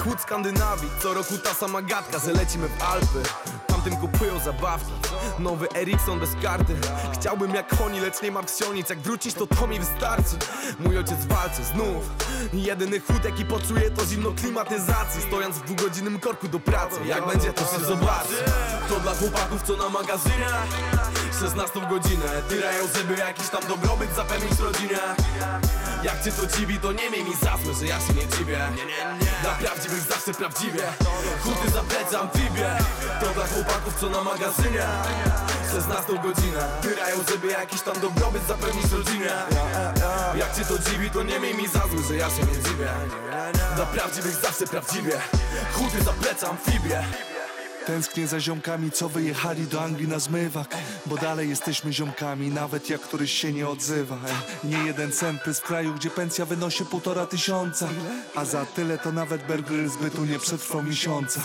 Chłód Skandynawii, co roku ta sama gadka, że lecimy w Alpy. Tamtym kupują zabawki, nowy Ericsson bez karty. Chciałbym jak oni, lecz nie mam wsionic, jak wrócić to to mi wystarczy. Mój ojciec walczy znów, jedyny chód jaki poczuję to zimno klimatyzacji. Stojąc w dwugodzinnym korku do pracy, jak będzie to się zobaczy. To dla chłopaków co na magazynie. 16 godzinę Tyrają, żeby jakiś tam dobrobyt zapewnić rodzinie Jak cię to dziwi, to nie miej mi za złe, że ja się nie dziwię. Dla prawdziwych zawsze prawdziwie. Huty za plecy, amfibie To dla chłopaków, co na magazynie. 16 godzinę. Tyrają, żeby jakiś tam dobrobyt zapewnić rodzinie. Jak cię to dziwi, to nie miej mi za złe, że ja się nie dziwię. Dla prawdziwych zawsze prawdziwie. Huty za plecy, amfibie Tęsknię za ziomkami, co wyjechali do Anglii na zmywak. Bo dalej jesteśmy ziomkami, nawet jak któryś się nie odzywa. Nie jeden cent z kraju, gdzie pensja wynosi półtora tysiąca. A za tyle to nawet burger z bytu nie przetrwał miesiąca.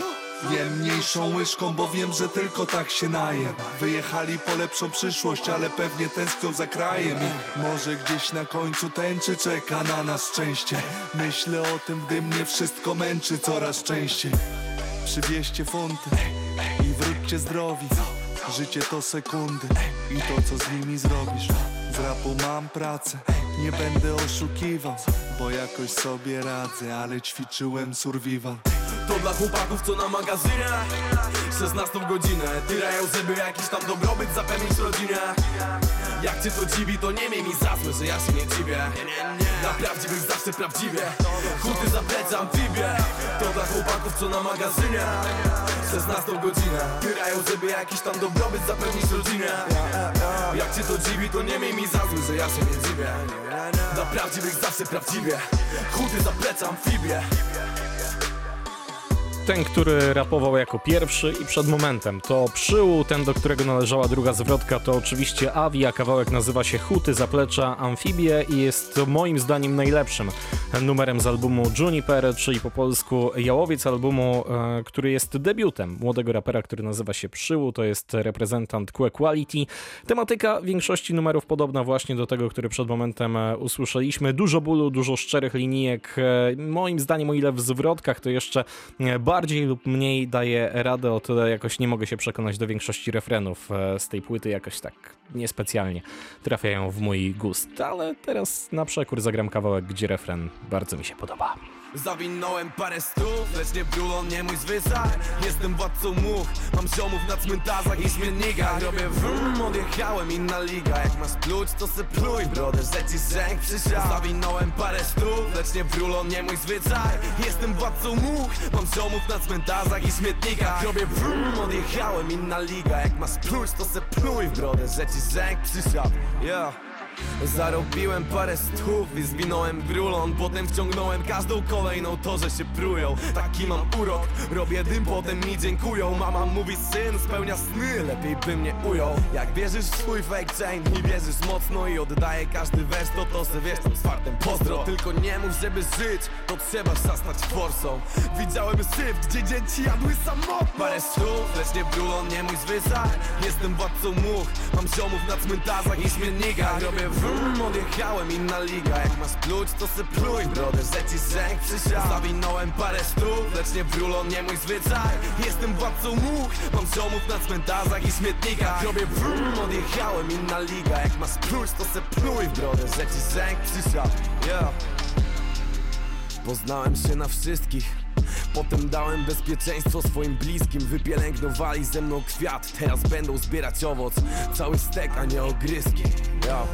Jem mniejszą łyżką, bo wiem, że tylko tak się najem Wyjechali po lepszą przyszłość, ale pewnie tęsknią za krajem. I może gdzieś na końcu tęczy czeka na nas szczęście. Myślę o tym, gdy mnie wszystko męczy coraz częściej Przywieźcie funty i wróćcie zdrowi. Życie to sekundy i to co z nimi zrobisz. Z rapu mam pracę, nie będę oszukiwał Bo jakoś sobie radzę, ale ćwiczyłem survival. To dla chłopaków, co na magazynie. 16 godzinę. Tyrają, żeby jakiś tam dobrobyt zapewnić rodzinie. Jak cię to dziwi, to nie miej mi za złe, że ja się nie dziwię. Dla prawdziwych zawsze prawdziwie. Huty za plecy, co na magazynie. 16 godzinę. Tyrają, żeby jakiś tam dobrobyt zapewnić rodzinie. Jak cię to dziwi, to nie miej mi za złe, że ja się nie dziwię. Dla prawdziwych zawsze prawdziwie. Huty za amfibie ten, który rapował jako pierwszy i przed momentem to Przyłu, ten do którego należała druga zwrotka to oczywiście Avi, a kawałek nazywa się Huty Zaplecza Amfibie i jest moim zdaniem najlepszym numerem z albumu Juniper, czyli po polsku jałowiec albumu, e, który jest debiutem młodego rapera, który nazywa się Przyłu, to jest reprezentant Que Quality. Tematyka większości numerów podobna właśnie do tego, który przed momentem e, usłyszeliśmy. Dużo bólu, dużo szczerych linijek. E, moim zdaniem, o ile w zwrotkach to jeszcze bardziej lub mniej daje radę, o tyle jakoś nie mogę się przekonać do większości refrenów z tej płyty, jakoś tak niespecjalnie trafiają w mój gust. Ale teraz na przekór zagram kawałek, gdzie refren bardzo mi się podoba. Zawinąłem parę stów, lecz nie brulon, nie mój zwyczaj. Jestem władcą much, mam ziomów na cmentarzach i śmiennikach Robię wrum, odjechałem inna liga. Jak masz pluć, to se pluj, brodę, że ci zęk przysiał Zawinąłem parę stów, lecz nie brulon, nie mój zwyczaj. Jestem władcą much, mam ziomów na cmentarzach i śmietnikach. Robię wrum, odjechałem inna liga. Jak masz pluć, to se pluj, brodę, że ci zęk przysiał Yeah Zarobiłem parę stów i zwinąłem brulon Potem wciągnąłem każdą kolejną to, że się prują. Taki mam urok, robię dym, potem mi dziękują. Mama mówi syn, spełnia sny, lepiej by mnie ujął. Jak wierzysz w swój fake chain i wierzysz mocno I oddaję każdy wers, to to se wiesz z fartem pozdro. Tylko nie mów, żeby żyć, to trzeba szastać forsą. Widziałem syf, gdzie dzieci jadły samotną Parę stów, lecz nie brulon, nie mój zwyczaj Jestem władcą much, mam ziomów na cmentarzach i śmiennikach Robię Wrum, odjechałem inna liga Jak masz pluć, to se pluj Brodę, że ci zęk przysiał Zawinąłem parę stów, lecz nie brulon, nie mój zwyczaj. Jestem władcą much Mam ziomów na cmentarzach i śmietnikach. Robię wrum, odjechałem inna liga Jak masz pluć, to se pluj Brodę, że ci zęk przysiał Yeah. Poznałem się na wszystkich Potem dałem bezpieczeństwo swoim bliskim Wypielęgnowali ze mną kwiat. Teraz będą zbierać owoc Cały stek, a nie ogryski Yo.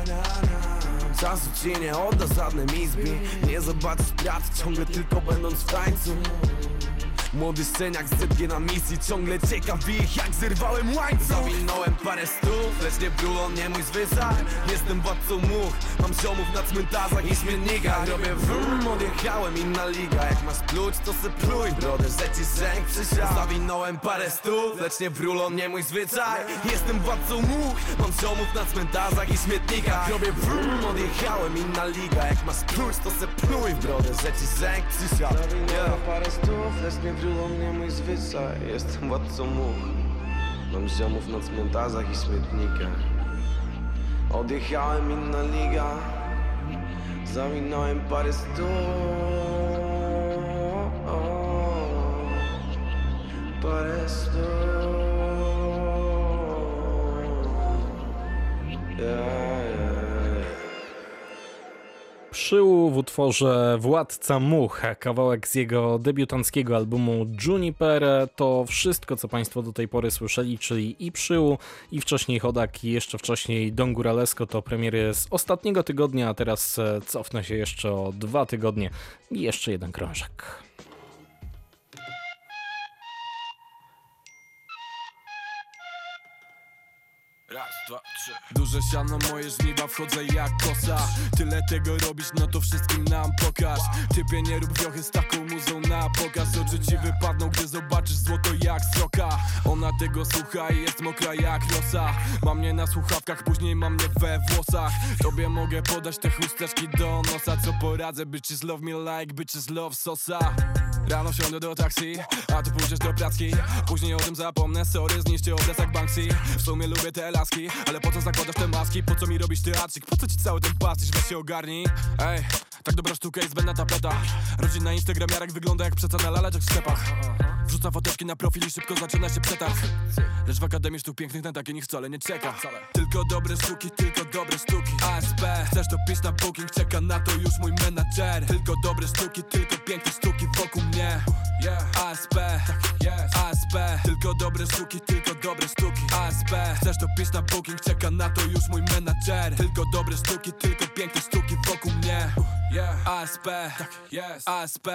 Czasu ci nie odda żadnej izby. Nie zobaczysz pracy ciągle tylko będąc w tańcu Młody szczeniak z ZG na misji Ciągle ciekaw ich jak zerwałem łańcuch. Zawinąłem parę stów, lecz nie brulon, nie mój zwyczaj. Jestem władcą much, mam ziomów na cmentarzach i śmiennikach Robię wrum, odjechałem inna liga. Jak masz pluć, to se pluj Brodę, że ci zęk przysiał Zawinąłem parę stów, lecz nie brulon, nie mój zwyczaj. Jestem władcą much, mam ziomów na cmentarzach i śmietnikach. Robię wrum, odjechałem inna liga. Jak masz pluć, to se pluj Brodę, że ci zęk przysiał Zawinąłem parę stów, lecz nie brulą mnie mój Jestem władcą much. Mam ziomów na cmentarzach i śmietnikach. Odjechałem inna liga Zawinąłem parę stów Parę stów yeah. Przyłu w utworze Władca Much, kawałek z jego debiutanckiego albumu Juniper. To wszystko, co Państwo do tej pory słyszeli, czyli i Przyłu, i wcześniej Chodak, i jeszcze wcześniej Don Guralesco. To premiery z ostatniego tygodnia, a teraz e, cofnę się jeszcze o dwa tygodnie i jeszcze jeden krążek. Duże siano, moje żniwa, wchodzę jak kosa. Tyle tego robisz, no to wszystkim nam pokaż. Typie nie rób wiochy z taką muzą na pokaz. Oczy ci wypadną, gdy zobaczysz złoto jak soka. Ona tego słucha i jest mokra jak rosa Mam mnie na słuchawkach, później mam mnie we włosach. Tobie mogę podać te chusteczki do nosa. Co poradzę, bitches love me like bitches love sosa. Rano wsiądę do taksi, a ty pójdziesz do placki. Później o tym zapomnę, sorry, zniszczę obraz jak Banksy. W sumie lubię te laski, ale po co zakładasz te maski? Po co mi robisz teatrzyk? Po co ci cały ten pastisz? Weź się ogarnij? Ej, tak dobra sztuka jest zbędna tapeta. Rodzina instagramiarek wygląda jak przecena laleczek w sklepach. Wrzuca foteczki na profil i szybko zaczyna się przetarg. Lecz w Akademii Sztuk Pięknych na takie nikt wcale nie czeka. Tylko dobre sztuki, tylko dobre sztuki. ASP Chcesz to pisz na booking, czeka na to już mój menadżer. Tylko dobre sztuki, tylko piękne sztuki wokół mnie. ASP, ASP Tylko dobre sztuki, tylko dobre sztuki. ASP Chcesz to pisz na booking, czeka na to już mój menadżer. Tylko dobre sztuki, tylko piękne sztuki wokół mnie ASP, ASP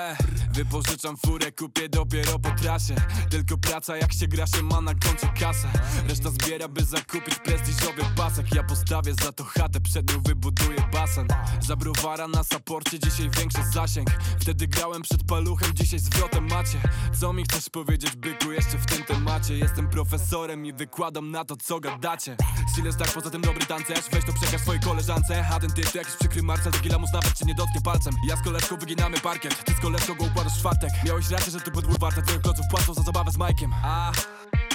Wypożyczam furę, kupię dopiero po trasie Tylko praca jak się gra się ma na koncie kasę. Reszta zbiera by zakupić prestiżowy pasek. Ja postawię za to chatę, przed nią wybuduję basen. Za browara na saporcie dzisiaj większy zasięg. Wtedy grałem przed paluchem, dzisiaj zwrotem macie. Co mi chcesz powiedzieć byku jeszcze w tym temacie? Jestem profesorem i wykładam na to co gadacie. Styl jest tak, poza tym dobry tancerz Weź to przekaż swojej koleżance. A ten typ to jakiś przykry marcel, to gilamus nawet cię nie dotknie palcem. Ja z koleżką wyginamy parkiet. Ty z koleżką go układasz w czwartek. Miałeś rację, że ty podwór warte Twoich kloców płacą za zabawę z Majkiem A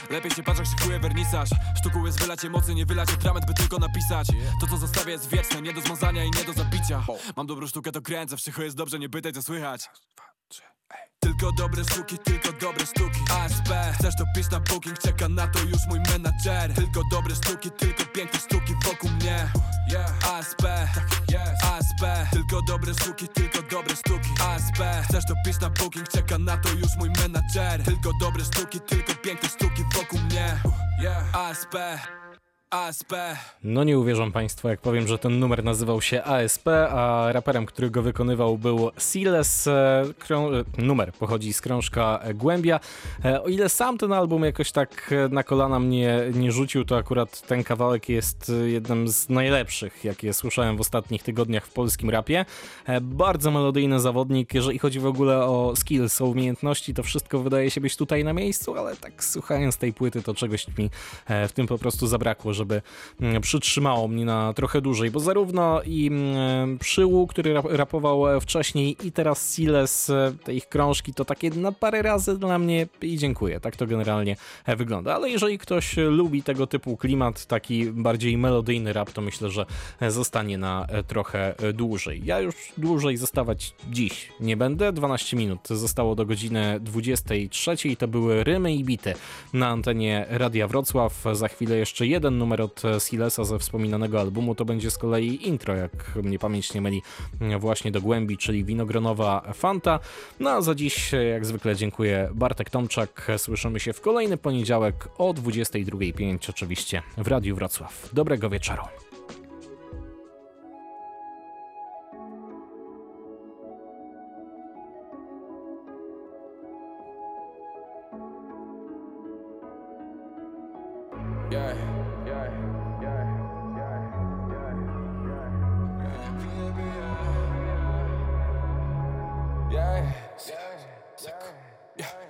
Lepiej się patrz jak szykuje wernisaż. Sztuką jest wylać emocji, nie wylać atrament, by tylko napisać. To co zostawię jest wieczne, nie do zmazania i nie do zabicia. Mam dobrą sztukę to kręcę, wszystko jest dobrze, nie pytaj co słychać. Tylko dobre sztuki, tylko dobre sztuki. ASP Chcesz to pisz na booking, czeka na to już mój menadżer. Tylko dobre sztuki, tylko piękne sztuki wokół mnie ASP, ASP Tylko dobre sztuki, tylko dobre sztuki. ASP Chcesz to pisz na booking, czeka na to już mój menadżer. Tylko dobre sztuki, tylko piękne sztuki wokół mnie. ASP ASP No nie uwierzą Państwo, jak powiem, że ten numer nazywał się ASP, a raperem, który go wykonywał był Siles. E, e, numer pochodzi z krążka Głębia. E, O ile sam ten album jakoś tak na kolana mnie nie rzucił, to akurat ten kawałek jest jednym z najlepszych, jakie słyszałem w ostatnich tygodniach w polskim rapie. Bardzo melodyjny zawodnik, jeżeli chodzi w ogóle o skills, o umiejętności, to wszystko wydaje się być tutaj na miejscu, ale tak słuchając tej płyty, to czegoś mi w tym po prostu zabrakło, żeby mm, przytrzymało mnie na trochę dłużej, bo zarówno i mm, Przyłu, który rap- rapował e, wcześniej i teraz Siles, e, te ich krążki, to takie na parę razy dla mnie i dziękuję, tak to generalnie e, wygląda, ale jeżeli ktoś lubi tego typu klimat, taki bardziej melodyjny rap, to myślę, że zostanie na trochę dłużej. Ja już dłużej zostawać dziś nie będę, 12 minut zostało do godziny 23, to były rymy i bity na antenie Radia Wrocław, za chwilę jeszcze jeden numer od e, Silesa ze wspominanego albumu, to będzie z kolei intro, jak mnie pamięć nie myli, m, właśnie do głębi, czyli winogronowa Fanta. No a za dziś, e, jak zwykle, dziękuję Bartek Tomczak. Słyszymy się w kolejny poniedziałek o 22.05 oczywiście w Radiu Wrocław. Dobrego wieczoru. Yeah,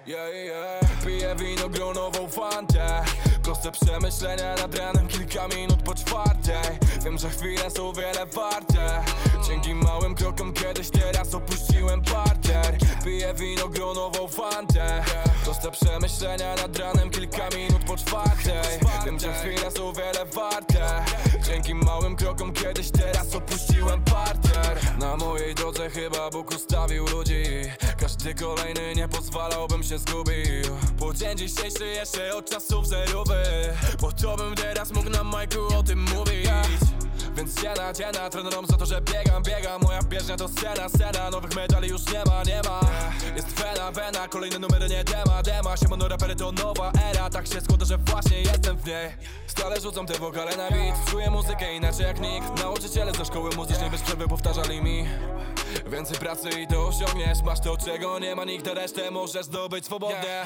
yeah, yeah, Proste przemyślenia nad ranem Kilka minut po czwartej. Wiem, że chwile są wiele warte. Dzięki małym krokom kiedyś teraz opuściłem parter. Piję winogronową fantę. Proste przemyślenia nad ranem Kilka minut po czwartej. Wiem, że chwile są wiele warte. Dzięki małym krokom kiedyś teraz opuściłem parter. Na mojej drodze chyba Bóg ustawił ludzi Każdy kolejny nie pozwalałbym się zgubił? Po dzień dzisiejszy jeszcze od czasów zerowych. Po to bym teraz mógł na majku o tym mówić więc dziena, dziena, trenerom za to, że biegam, biegam. Moja bieżnia to scena, scena Nowych medali już nie ma, nie ma. Jest wena, wena, kolejne numery nie dema, dema. Siemano rapery to nowa era. Tak się składa, że właśnie jestem w niej. Stale rzucam te wokale na beat. Czuję muzykę inaczej jak nikt. Nauczyciele ze szkoły muzycznej bez przerwy powtarzali mi. Więcej pracy i to osiągniesz. Masz to, czego nie ma nikt, a resztę możesz zdobyć swobodnie.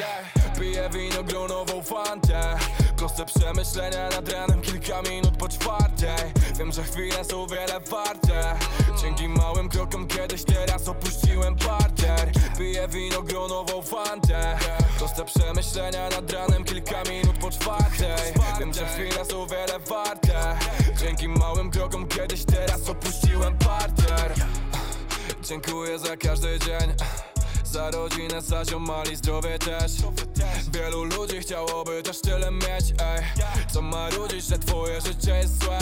Piję winogronową fantę Proste przemyślenia nad ranem Kilka minut po czwartej. Wiem, że chwile są wiele warte. Dzięki małym krokom kiedyś teraz opuściłem parter. Piję winogronową fantę. Proste przemyślenia nad ranem Kilka minut po czwartej. Wiem, że chwile są wiele warte. Dzięki małym krokom kiedyś teraz opuściłem parter. Dziękuję za każdy dzień Za rodzinę, za ziomali, zdrowie też. Wielu ludzi chciałoby też tyle mieć, ej. Co ma rudzić, że twoje życie jest złe?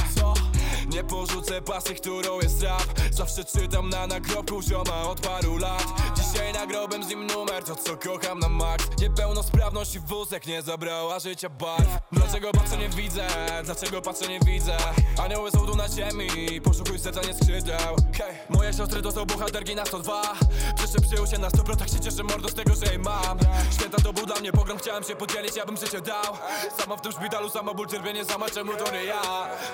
Nie porzucę pasji, którą jest rap. Zawsze czytam na nagrobku zioma od paru lat. Dzisiaj nagrobem z nim numer, to co kocham na max. Niepełnosprawność i wózek nie zabrała życia barw. Dlaczego patrzę nie widzę, dlaczego patrzę nie widzę? Anioły są tu na ziemi, poszukuj serca nie skrzydeł. Moje siostry to są bohaterki na 102 Przyszły przyjął się na 100%, tak się cieszę mordo z tego, że jej mam. Święta to był dla mnie pogrom, chciałem się podzielić, ja bym życie dał. Sama w tym szpitalu, sama ból, cierpienie, sama czemu to nie ja.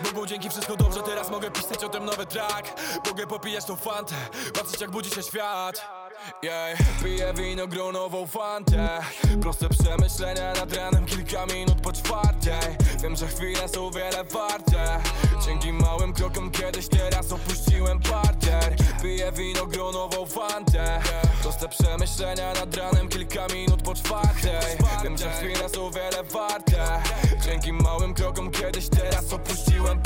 Bogu dzięki, wszystko dobrze, teraz mogę pisać o tym nowy track. Mogę popijać tą fantę, patrzeć jak budzi się świat Yeah, piję winogronową fantę. Proste przemyślenia nad ranem Kilka minut po czwartej. Wiem, że chwile są wiele warte. Dzięki małym krokom kiedyś teraz opuściłem parter. Piję winogronową fantę. Proste przemyślenia nad ranem Kilka minut po czwartej. Wiem, że chwile są wiele warte. Dzięki małym krokom kiedyś teraz opuściłem